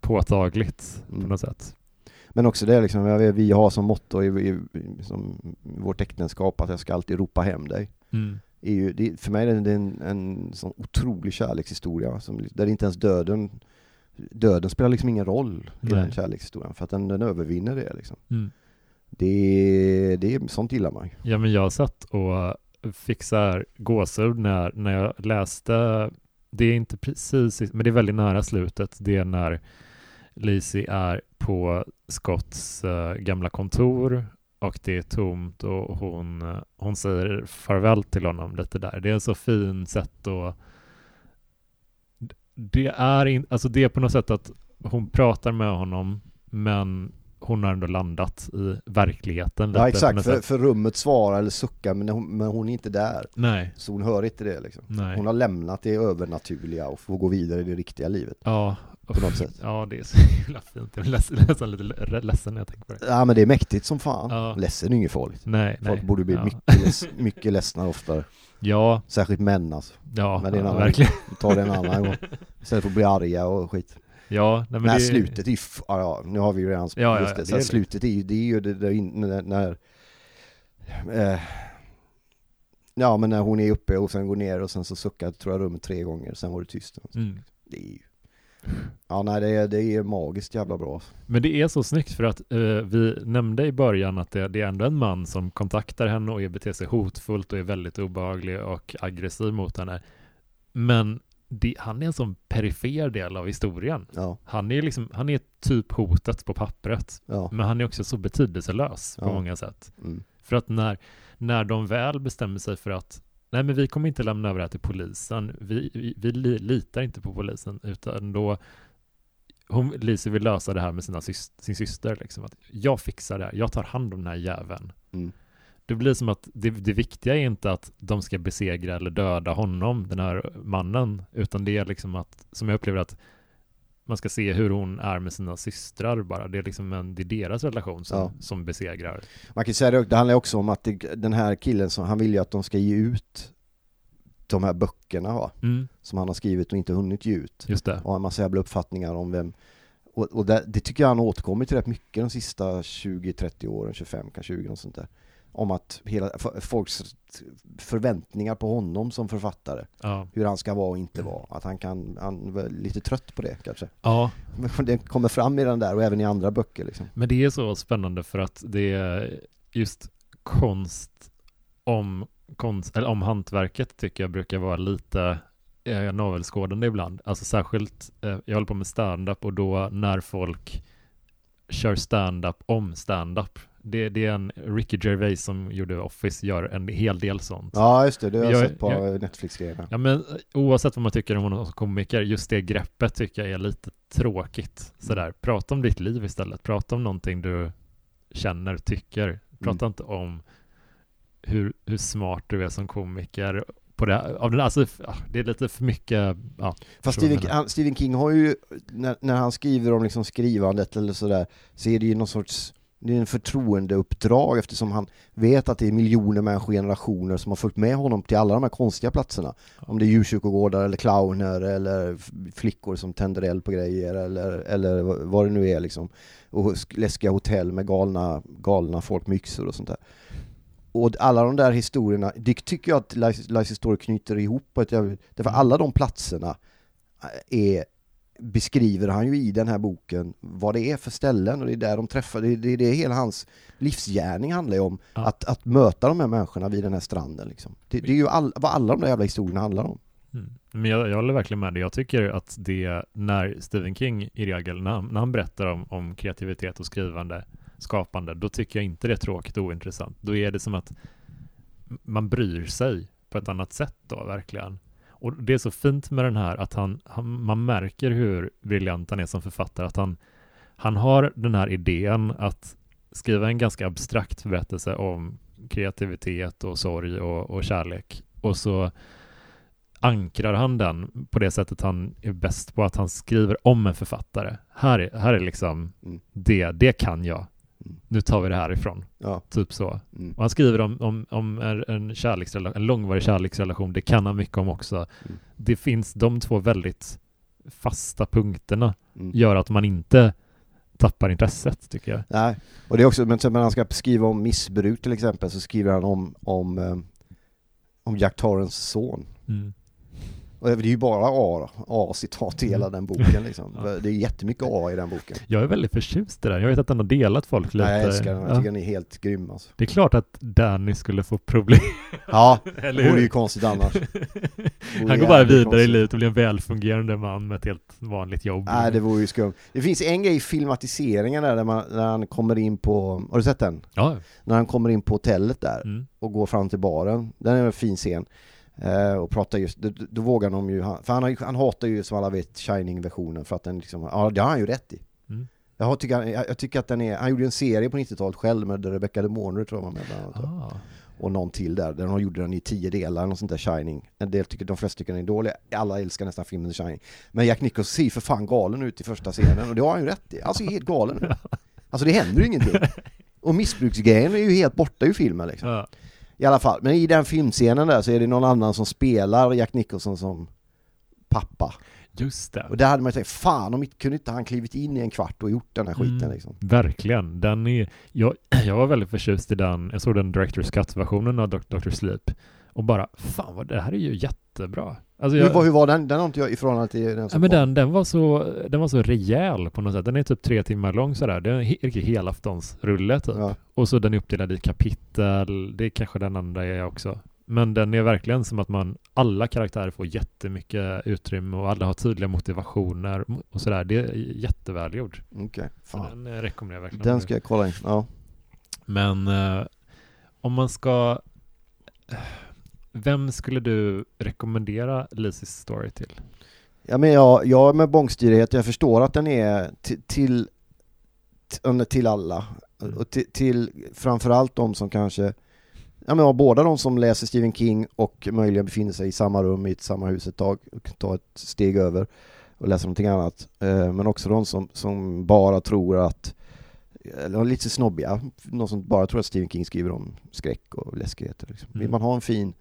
A: påtagligt på
B: Mm.
A: något sätt.
B: Men också det liksom, vet, vi har som motto i, i, som vårt äktenskap att jag ska alltid ropa hem dig.
A: Mm.
B: Är ju, det, för mig är det en, en sån otrolig kärlekshistoria som, där inte ens döden Döden spelar liksom ingen roll i
A: Nej.
B: den kärlekshistorien för att den, den övervinner det liksom.
A: Mm.
B: Det, det, sånt gillar man.
A: Ja, men jag satt och fixar gåshud när, när jag läste, det är inte precis, men det är väldigt nära slutet, det är när Lizzie är på Scotts eh, gamla kontor och det är tomt och hon, eh, hon säger farväl till honom lite där. Det är en så fin sätt att det är, in, alltså det är på något sätt att hon pratar med honom men hon har ändå landat i verkligheten lite
B: Ja exakt, för, för rummet svarar eller suckar men hon, men hon är inte där.
A: Nej,
B: Så hon hör inte det liksom.
A: nej.
B: Hon har lämnat det övernaturliga och får gå vidare i det riktiga livet.
A: Ja,
B: På något sätt.
A: Ja, det är så himla fint. Jag blir nästan lite le- ledsen när jag tänker på det.
B: Ja men det är mäktigt som fan.
A: Ja.
B: Ledsen är inget farligt.
A: Nej,
B: Folk
A: nej.
B: borde bli
A: ja.
B: mycket, leds, mycket ledsna oftare.
A: Ja,
B: Särskilt män alltså.
A: ja,
B: Men det är en
A: ja verkligen.
B: Vi tar det en annan gång. Istället för att bli arga och skit.
A: Ja, nej, men
B: Men
A: det...
B: slutet är ju, ja, ja nu har vi ju redan
A: Ja,
B: just det.
A: det är det.
B: slutet är ju, det är ju det där in, när, när eh, Ja men när hon är uppe och sen går ner och sen så suckar tror jag rummet tre gånger, sen var det tyst.
A: Mm.
B: Det är ju Ja nej det är, det är magiskt jävla bra.
A: Men det är så snyggt för att eh, vi nämnde i början att det, det är ändå en man som kontaktar henne och är- beter sig hotfullt och är väldigt obehaglig och aggressiv mot henne. Men det, han är en sån perifer del av historien.
B: Ja,
A: Han är liksom, han är typ hotet på pappret,
B: ja.
A: men han är också så betydelselös på
B: Ja.
A: många sätt.
B: Mm.
A: För att när, när de väl bestämmer sig för att nej men vi kommer inte lämna över det här till polisen, vi, vi, vi li, litar inte på polisen, utan då hon, Lise vill lösa det här med sina sys, sin syster, liksom, att jag fixar det här, jag tar hand om den här jäveln.
B: Mm.
A: Det blir som att det, det viktiga är inte att de ska besegra eller döda honom, den här mannen, utan det är liksom att, som jag upplever att man ska se hur hon är med sina systrar bara. Det är liksom en, det är deras relation som,
B: Ja.
A: som besegrar.
B: Man kan säga det, det handlar också om att det, den här killen, som, han vill ju att de ska ge ut de här böckerna va,
A: Mm,
B: som han har skrivit och inte hunnit ge ut.
A: just det.
B: och har en massa jävla uppfattningar om vem och, och det, det tycker jag han återkommit till rätt mycket de sista 20-30 åren, 25 kanske 20 och sånt där. Om att hela folks förväntningar på honom som författare,
A: Ja.
B: hur han ska vara och inte vara, att han kan, han var lite trött på det kanske.
A: ja,
B: Men det kommer fram i den där och även i andra böcker liksom.
A: men det är så spännande för att det är just konst om, konst, eller om hantverket tycker jag brukar vara lite eh, navelskådande ibland. Alltså särskilt, eh, jag håller på med stand-up och då när folk kör stand-up om stand-up. Det, det är en Ricky Gervais som gjorde Office, gör en hel del sånt.
B: Ja just det, det har jag, sett på Netflix-grejerna.
A: Ja men eh, oavsett vad man tycker om honom som komiker, just det greppet tycker jag är lite tråkigt. Sådär, prata om ditt liv istället. Prata om någonting du känner, tycker. Prata
B: Mm.
A: inte om hur, hur smart du är som komiker. På det, av den, alltså, ja, det är lite för mycket, ja.
B: Fast Stephen, Stephen King har ju, när, när han skriver om liksom skrivandet eller sådär, så är det ju någon sorts det är en förtroendeuppdrag eftersom han vet att det är miljoner människor generationer som har följt med honom till alla de här konstiga platserna. Om det är djurkyrkogårdar eller clowner eller flickor som tänder eld på grejer eller, eller vad- det nu är liksom. Och sk- läskiga hotell med galna, galna folk med yxor och sånt där. Och alla de där historierna, det tycker jag att Life Life Story knyter ihop på ett jävligt... Därför alla de platserna är, beskriver han ju i den här boken vad det är för ställen och det är där de träffar, det är det, är det hela hans livsgärning handlar ju om.
A: Ja.
B: Att, att möta de här människorna vid den här stranden liksom. Det, det är ju all, vad alla de där jävla historierna handlar om.
A: Mm. Men jag, jag håller verkligen med dig. Jag tycker att det, när Stephen King i regel, när när han berättar om, om kreativitet och skrivande, skapande, då tycker jag inte det är tråkigt och ointressant. Då är det som att man bryr sig på ett annat sätt då, verkligen. Och det är så fint med den här att han, han man märker hur briljant han är som författare, att han, han har den här idén att skriva en ganska abstrakt berättelse om kreativitet och sorg och, och kärlek. Och så ankrar han den på det sättet han är bäst på, att han skriver om en författare. Här är, här är liksom
B: Mm.
A: det, det kan jag. Nu tar vi det härifrån.
B: Ja.
A: Typ så.
B: Mm.
A: Han skriver om, om, om en, en, kärleksrelation, en långvarig kärleksrelation, det kan han mycket om också.
B: Mm.
A: Det finns de två väldigt fasta punkterna
B: Mm.
A: gör att man inte tappar intresset tycker jag.
B: Nej, och det är också, men när han ska skriva om missbruk till exempel så skriver han om, om, eh, om Jack Torrance son.
A: Mm.
B: Och det är ju bara A, A-citat i hela den boken liksom.
A: Ja.
B: Det är jättemycket A i den boken.
A: Jag är väldigt förtjust i den. Jag vet att den har delat folk lite.
B: Nej, jag älskar den, jag
A: Ja.
B: tycker den är helt grym alltså.
A: Det är klart att Danny skulle få problem.
B: Ja,
A: Eller
B: det vore ju konstigt annars.
A: Han går bara vidare i
B: konstigt.
A: livet och blir en välfungerande man med ett helt vanligt jobb.
B: Nej, det vore ju skumt. Det finns en grej i filmatiseringen där, där, man, när han kommer in på, har du sett den?
A: Ja.
B: När han kommer in på hotellet där
A: Mm.
B: och går fram till baren. Den är en fin scen. Eh, och pratar just, då, då vågar de ju, för han, har ju, han hatar ju som alla vet Shining-versionen för att den liksom, ja det har han ju rätt i.
A: Mm.
B: Jag, tycker, jag, jag tycker att den är, han gjorde en serie på 90-talet själv med Rebecca De Mornay tror jag var med bland annat.
A: Ah.
B: Och någon till där, där de gjorde den i tio delar, något sånt där Shining. En del tycker, de flesta tycker den är dålig, alla älskar nästan filmen Shining. Men Jack Nicholson ser för fan galen ut i första scenen och det har han ju rätt i. Han ser helt galen ut. Alltså det händer ju ingenting. Och missbruksgrejen är ju helt borta ur filmen liksom.
A: Ja.
B: I alla fall, men i den filmscenen där så är det någon annan som spelar Jack Nicholson som pappa.
A: Just det.
B: Och där hade man ju tänkt, fan om inte, kunde inte han klivit in i en kvart och gjort den här skiten
A: Mm.
B: liksom.
A: Verkligen. Den är, jag, jag var väldigt förtjust i den. Jag såg den Director's Cut-versionen av Dr. Sleep. Och bara, fan vad det här är ju jättebra. Alltså jag,
B: Hur, var- hur var den? Den har inte jag i förhållande till den
A: Ja,
B: som
A: men
B: kom.
A: den, den, var så, den var så rejäl på något sätt. Den är typ tre timmar lång sådär. Det är en riktig helaftonsrulle typ.
B: Ja.
A: Och så den är uppdelad i kapitel. Det är kanske den andra är också. Men den är verkligen som att man, alla karaktärer får jättemycket utrymme och alla har tydliga motivationer och sådär. Det är jättevälgjord.
B: Okej, fan.
A: den eh, rekommenderar jag verkligen.
B: Den ska jag kolla in. Ja.
A: Men eh, om man ska... Vem skulle du rekommendera Lizzys story till?
B: Ja men jag, jag med bångstyrighet, jag förstår att den är till, till, till, alla.
A: Mm.
B: Och till, till framförallt de som kanske, ja men båda de som läser Stephen King och möjligen befinner sig i samma rum i ett samma hus ett tag, och ta ett steg över och läsa någonting annat. Eh, Men också de som, som bara tror att, eller lite snobbiga, de som bara tror att Stephen King skriver om skräck och läskigheter. Liksom. Vill
A: Mm.
B: man ha en fin,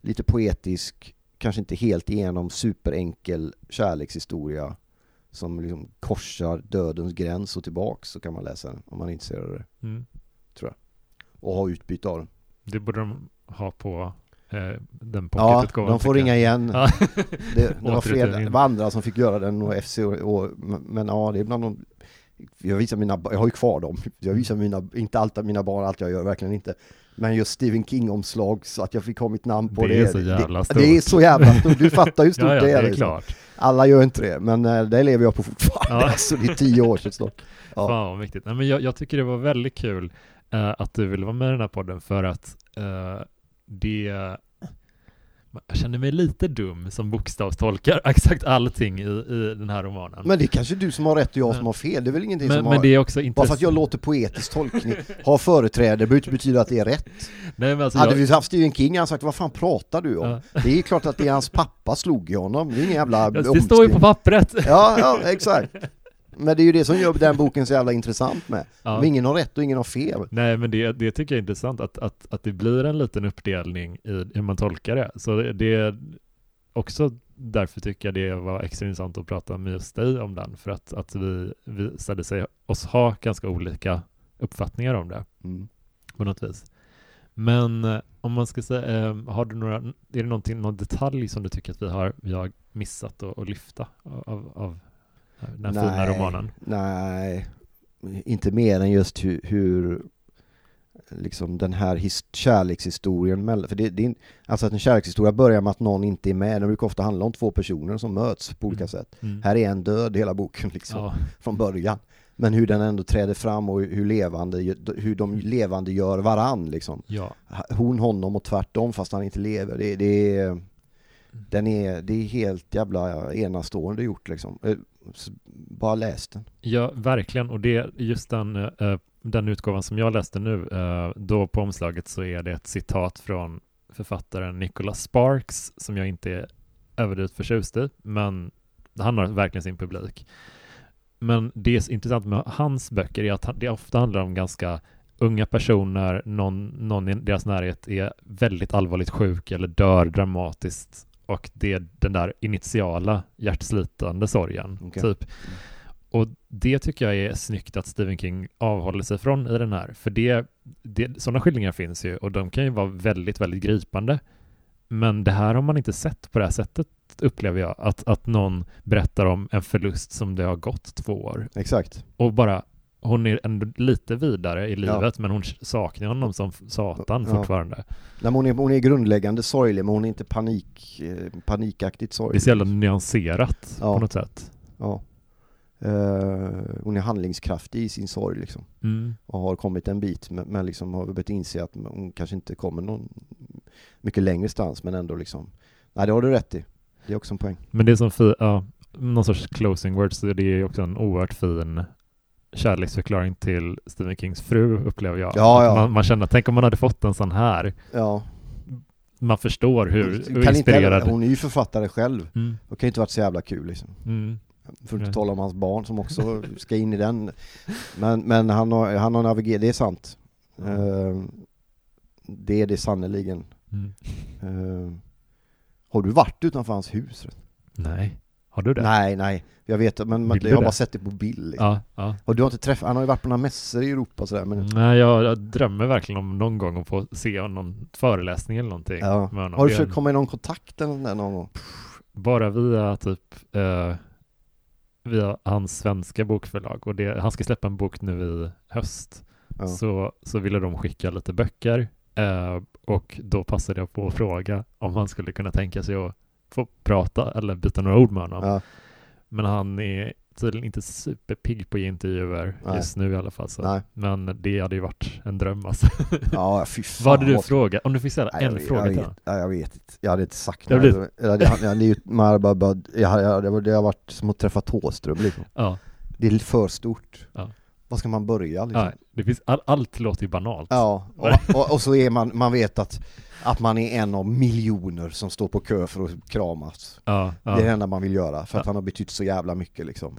B: lite poetisk, kanske inte helt igenom superenkel kärlekshistoria som liksom korsar dödens gräns och tillbaks så kan man läsa den om man är intresserad av det
A: Mm.
B: och ha utbyte av den.
A: Det borde de ha på eh, den
B: Ja,
A: pocketutgåvan.
B: de får
A: jag.
B: ringa igen.
A: Ja.
B: Det, det var
A: Återutgivning.
B: det var andra som fick göra den och FC och, och men ja, det är bland de jag visar mina, jag har ju kvar dem. Jag visar mina, inte allt mina barn, allt jag gör, verkligen inte. Men just Stephen King-omslag så att jag fick ha mitt namn på
A: Det
B: det.
A: är så jävla
B: det,
A: stort.
B: det är så jävla stort, du fattar hur stort
A: Ja, ja,
B: det är.
A: det är
B: liksom.
A: klart.
B: Alla gör inte det, men eh, det lever jag på fortfarande.
A: Ja.
B: Alltså det är tio år sedan snart. Ja.
A: Fan vad viktigt. Nej, men jag, jag tycker det var väldigt kul eh, att du ville vara med i den här podden för att eh, det jag känner mig lite dum som bokstavstolkar exakt allting i, i den här romanen.
B: Men det är kanske du som har rätt och jag
A: Men-
B: som har fel. Det är väl ingenting
A: men,
B: som
A: men
B: har...
A: det är också
B: Bara för att jag låter poetisk tolkning, har företräde, behöver inte betyda att det är rätt.
A: Nej, men alltså,
B: Hade
A: jag,
B: vi haft Stephen King hade han sagt vad fan pratar du om?
A: Ja.
B: Det är klart att det är hans pappa slog i honom, det är ingen jävla
A: det står ju på
B: omskrivning.
A: pappret.
B: Ja, ja, exakt. Men det är ju det som gör den boken så jävla intressant med.
A: Ja.
B: Ingen har rätt och ingen har fel.
A: Nej, men det, det tycker jag är intressant att, att, att det blir en liten uppdelning i hur man tolkar det. Så det, det är också därför tycker jag det var extra intressant att prata med just dig om den, för att, att vi visade sig oss ha ganska olika uppfattningar om det
B: Mm.
A: på något vis. Men eh, om man ska säga, eh, har du några, är det någon detalj som du tycker att vi har, vi har missat att lyfta av, av den här fina romanen?
B: Nej, inte mer än just hur, hur liksom den här his- kärlekshistorien mellan, för det, det är, alltså att en kärlekshistoria börjar med att någon inte är med, den brukar ofta handla om två personer som möts på olika
A: Mm.
B: sätt.
A: Mm.
B: Här är en död hela boken liksom,
A: Ja,
B: från början. Men hur den ändå träder fram och hur levande, hur de levande gör varann liksom.
A: ja,
B: Hon honom och tvärtom fast han inte lever. Det, det är, den är, det är helt jävla enastående gjort liksom. Bara läs den.
A: Ja, verkligen. Och det just den, eh, den utgåvan som jag läste nu, eh, då på omslaget så är det ett citat från författaren Nicholas Sparks som jag inte är överdrivet förtjust i, men han har verkligen sin publik. Men det är intressant med hans böcker är att det ofta handlar om ganska unga personer, någon, någon i deras närhet är väldigt allvarligt sjuk eller dör dramatiskt och det är den där initiala hjärtslitande sorgen,
B: Okej.
A: typ. Och det tycker jag är snyggt att Stephen King avhåller sig från i den här, för det, det, sådana skildringar finns ju och de kan ju vara väldigt, väldigt gripande. Men det här har man inte sett på det här sättet, upplever jag, att, att någon berättar om en förlust som det har gått två år
B: Exakt.
A: och bara hon är ändå lite vidare i
B: Ja.
A: livet, men hon saknar honom som satan
B: Ja.
A: fortfarande.
B: Nej, men hon, är, hon är grundläggande sorglig men hon är inte panik, eh, panikaktigt
A: Det är
B: sorglig.
A: så jävla nyanserat
B: Ja.
A: på något sätt.
B: Ja. Eh, hon är handlingskraftig i sin sorg liksom.
A: Mm.
B: Och har kommit en bit men, men liksom har börjat inse att hon kanske inte kommer någon mycket längre stans men ändå liksom. Nej det har du rätt i. Det är också en poäng.
A: Men det är som ja, någon sorts closing words, det är också en oerhört fin kärleksförklaring till Stephen Kings fru, upplever jag.
B: Ja, ja.
A: Man, man känner, tänk om man hade fått en sån här.
B: Ja.
A: Man förstår hur, hur
B: kan inte,
A: inspirerad.
B: heller- hon är ju författare själv.
A: Mm.
B: Det kan ju inte varit så jävla kul liksom.
A: Mm.
B: För att inte tala om hans barn som också ska in i den. Men, men han har, han har navigerat, det är sant. Eh, det är det sannerligen.
A: Mm.
B: Eh, har du varit utanför hans hus?
A: Nej, har du det?
B: Nej, nej. Jag vet men, men jag har
A: det?
B: bara sett det på bild. Liksom.
A: Ja, ja.
B: Och du har inte träffat, han har ju varit på några mässor i Europa och sådär men
A: Nej, jag, jag drömmer verkligen om någon gång att få se någon föreläsning eller någonting.
B: ja.
A: med honom.
B: Har du försökt komma i någon kontakt eller någon gång?
A: Bara via typ eh, via hans svenska bokförlag och det, han ska släppa en bok nu i höst.
B: Ja.
A: Så, så ville de skicka lite böcker eh, och då passade jag på att fråga om han skulle kunna tänka sig att få prata eller byta några ord med honom.
B: Ja.
A: Men han är tydligen inte superpigg på att ge intervjuer
B: Nej.
A: just nu i alla fall. Så.
B: Nej.
A: Men det hade ju varit en dröm alltså.
B: Ja, fy fan.
A: Vad hade du frågat? Om du fick ställa
B: Nej,
A: en
B: jag,
A: fråga
B: jag,
A: till honom?
B: ja, jag vet inte. Jag hade inte sagt Ja, det, jag, jag, det har varit som att träffa Thåström liksom.
A: Ja.
B: Det är för stort.
A: Ja.
B: Var ska man börja liksom?
A: ja det finns, all, allt låter ju banalt.
B: Ja, och, och, och så är man, man vet att, att man är en av miljoner som står på kö för att kramas.
A: Ja, ja.
B: Det är det enda man vill göra, för att
A: Ja.
B: han har betytt så jävla mycket liksom.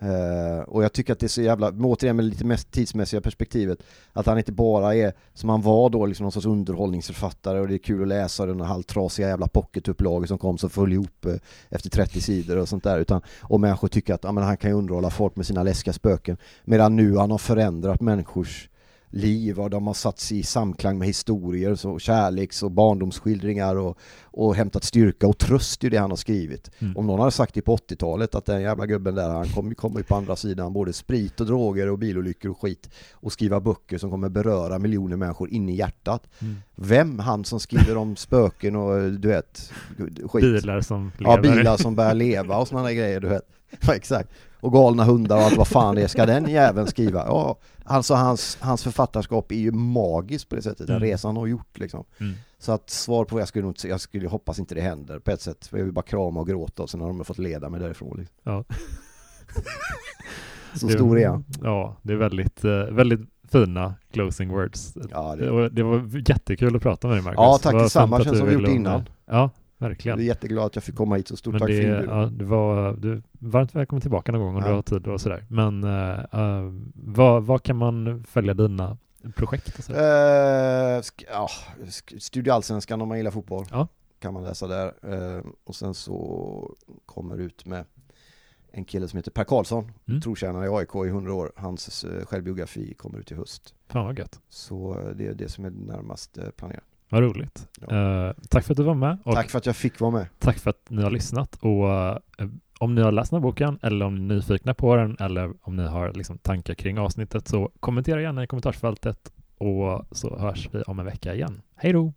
B: Eh, och jag tycker att det är så jävla, återigen med lite mest tidsmässiga perspektivet, att han inte bara är, som han var då, liksom någon sorts underhållningsförfattare och det är kul att läsa den här halvtrasiga jävla pocketupplaget som kom som föll ihop eh, efter 30 sidor och sånt där, utan, och människor tycker att ja, men han kan ju underhålla folk med sina läskiga spöken, medan nu han har förändrat människors liv och de har satts i samklang med historier, så kärleks och barndomsskildringar och, och hämtat styrka och tröst i det han har skrivit.
A: Mm.
B: Om någon hade sagt det på 80-talet att den jävla gubben där, han kommer kom ju på andra sidan både sprit och droger och bilolyckor och skit och skriva böcker som kommer beröra miljoner människor in i hjärtat.
A: Mm.
B: Vem? Han som skriver om spöken och du vet, skit.
A: Bilar som lever.
B: Ja, bilar som börjar leva och sådana grejer, du vet. Ja, exakt. Och galna hundar och allt vad fan det är, ska den jäveln skriva? Ja, alltså hans, hans författarskap är ju magiskt på det sättet, den
A: Mm.
B: resan han har gjort liksom.
A: Mm.
B: Så att svar på, jag skulle nog jag skulle hoppas inte det händer på ett sätt. För jag vill bara krama och gråta och sen har de fått leda mig därifrån. Liksom.
A: Ja.
B: Så
A: Det-
B: stor är han.
A: Ja, det är väldigt, eh, väldigt fina closing words.
B: Ja,
A: Det
B: det,
A: var, det jättekul att prata med dig Marcus.
B: Ja, tack
A: Det
B: detsamma.
A: att
B: Känns som vi gjort innan.
A: Ja,
B: jag är
A: verkligen.
B: jätteglad att jag fick komma hit, så stort
A: Men
B: tack
A: det,
B: för inbjudan.
A: ja, det var, du, varmt välkommen tillbaka någon gång om
B: Ja.
A: du har tid och sådär. Men uh, uh, vad, vad kan man följa dina projekt och sådär?
B: Eh, sk- ja, sk- Studio Allsvenskan om man gillar fotboll.
A: Ja.
B: Kan man läsa där. Eh, och sen så kommer ut med en kille som heter Per Karlsson,
A: Mm.
B: trotjänare i AIK i 100 år. Hans självbiografi kommer ut i höst.
A: Fan vad gött.
B: Så det är det som är närmast planerat.
A: Vad roligt.
B: Ja.
A: Eh, tack för att du var med
B: Tack för att jag fick vara med.
A: tack för att ni har lyssnat. Och eh, om ni har läst den här boken eller om ni är nyfikna på den eller om ni har liksom, tankar kring avsnittet så kommentera gärna i kommentarsfältet och så hörs vi om en vecka igen. Hej då!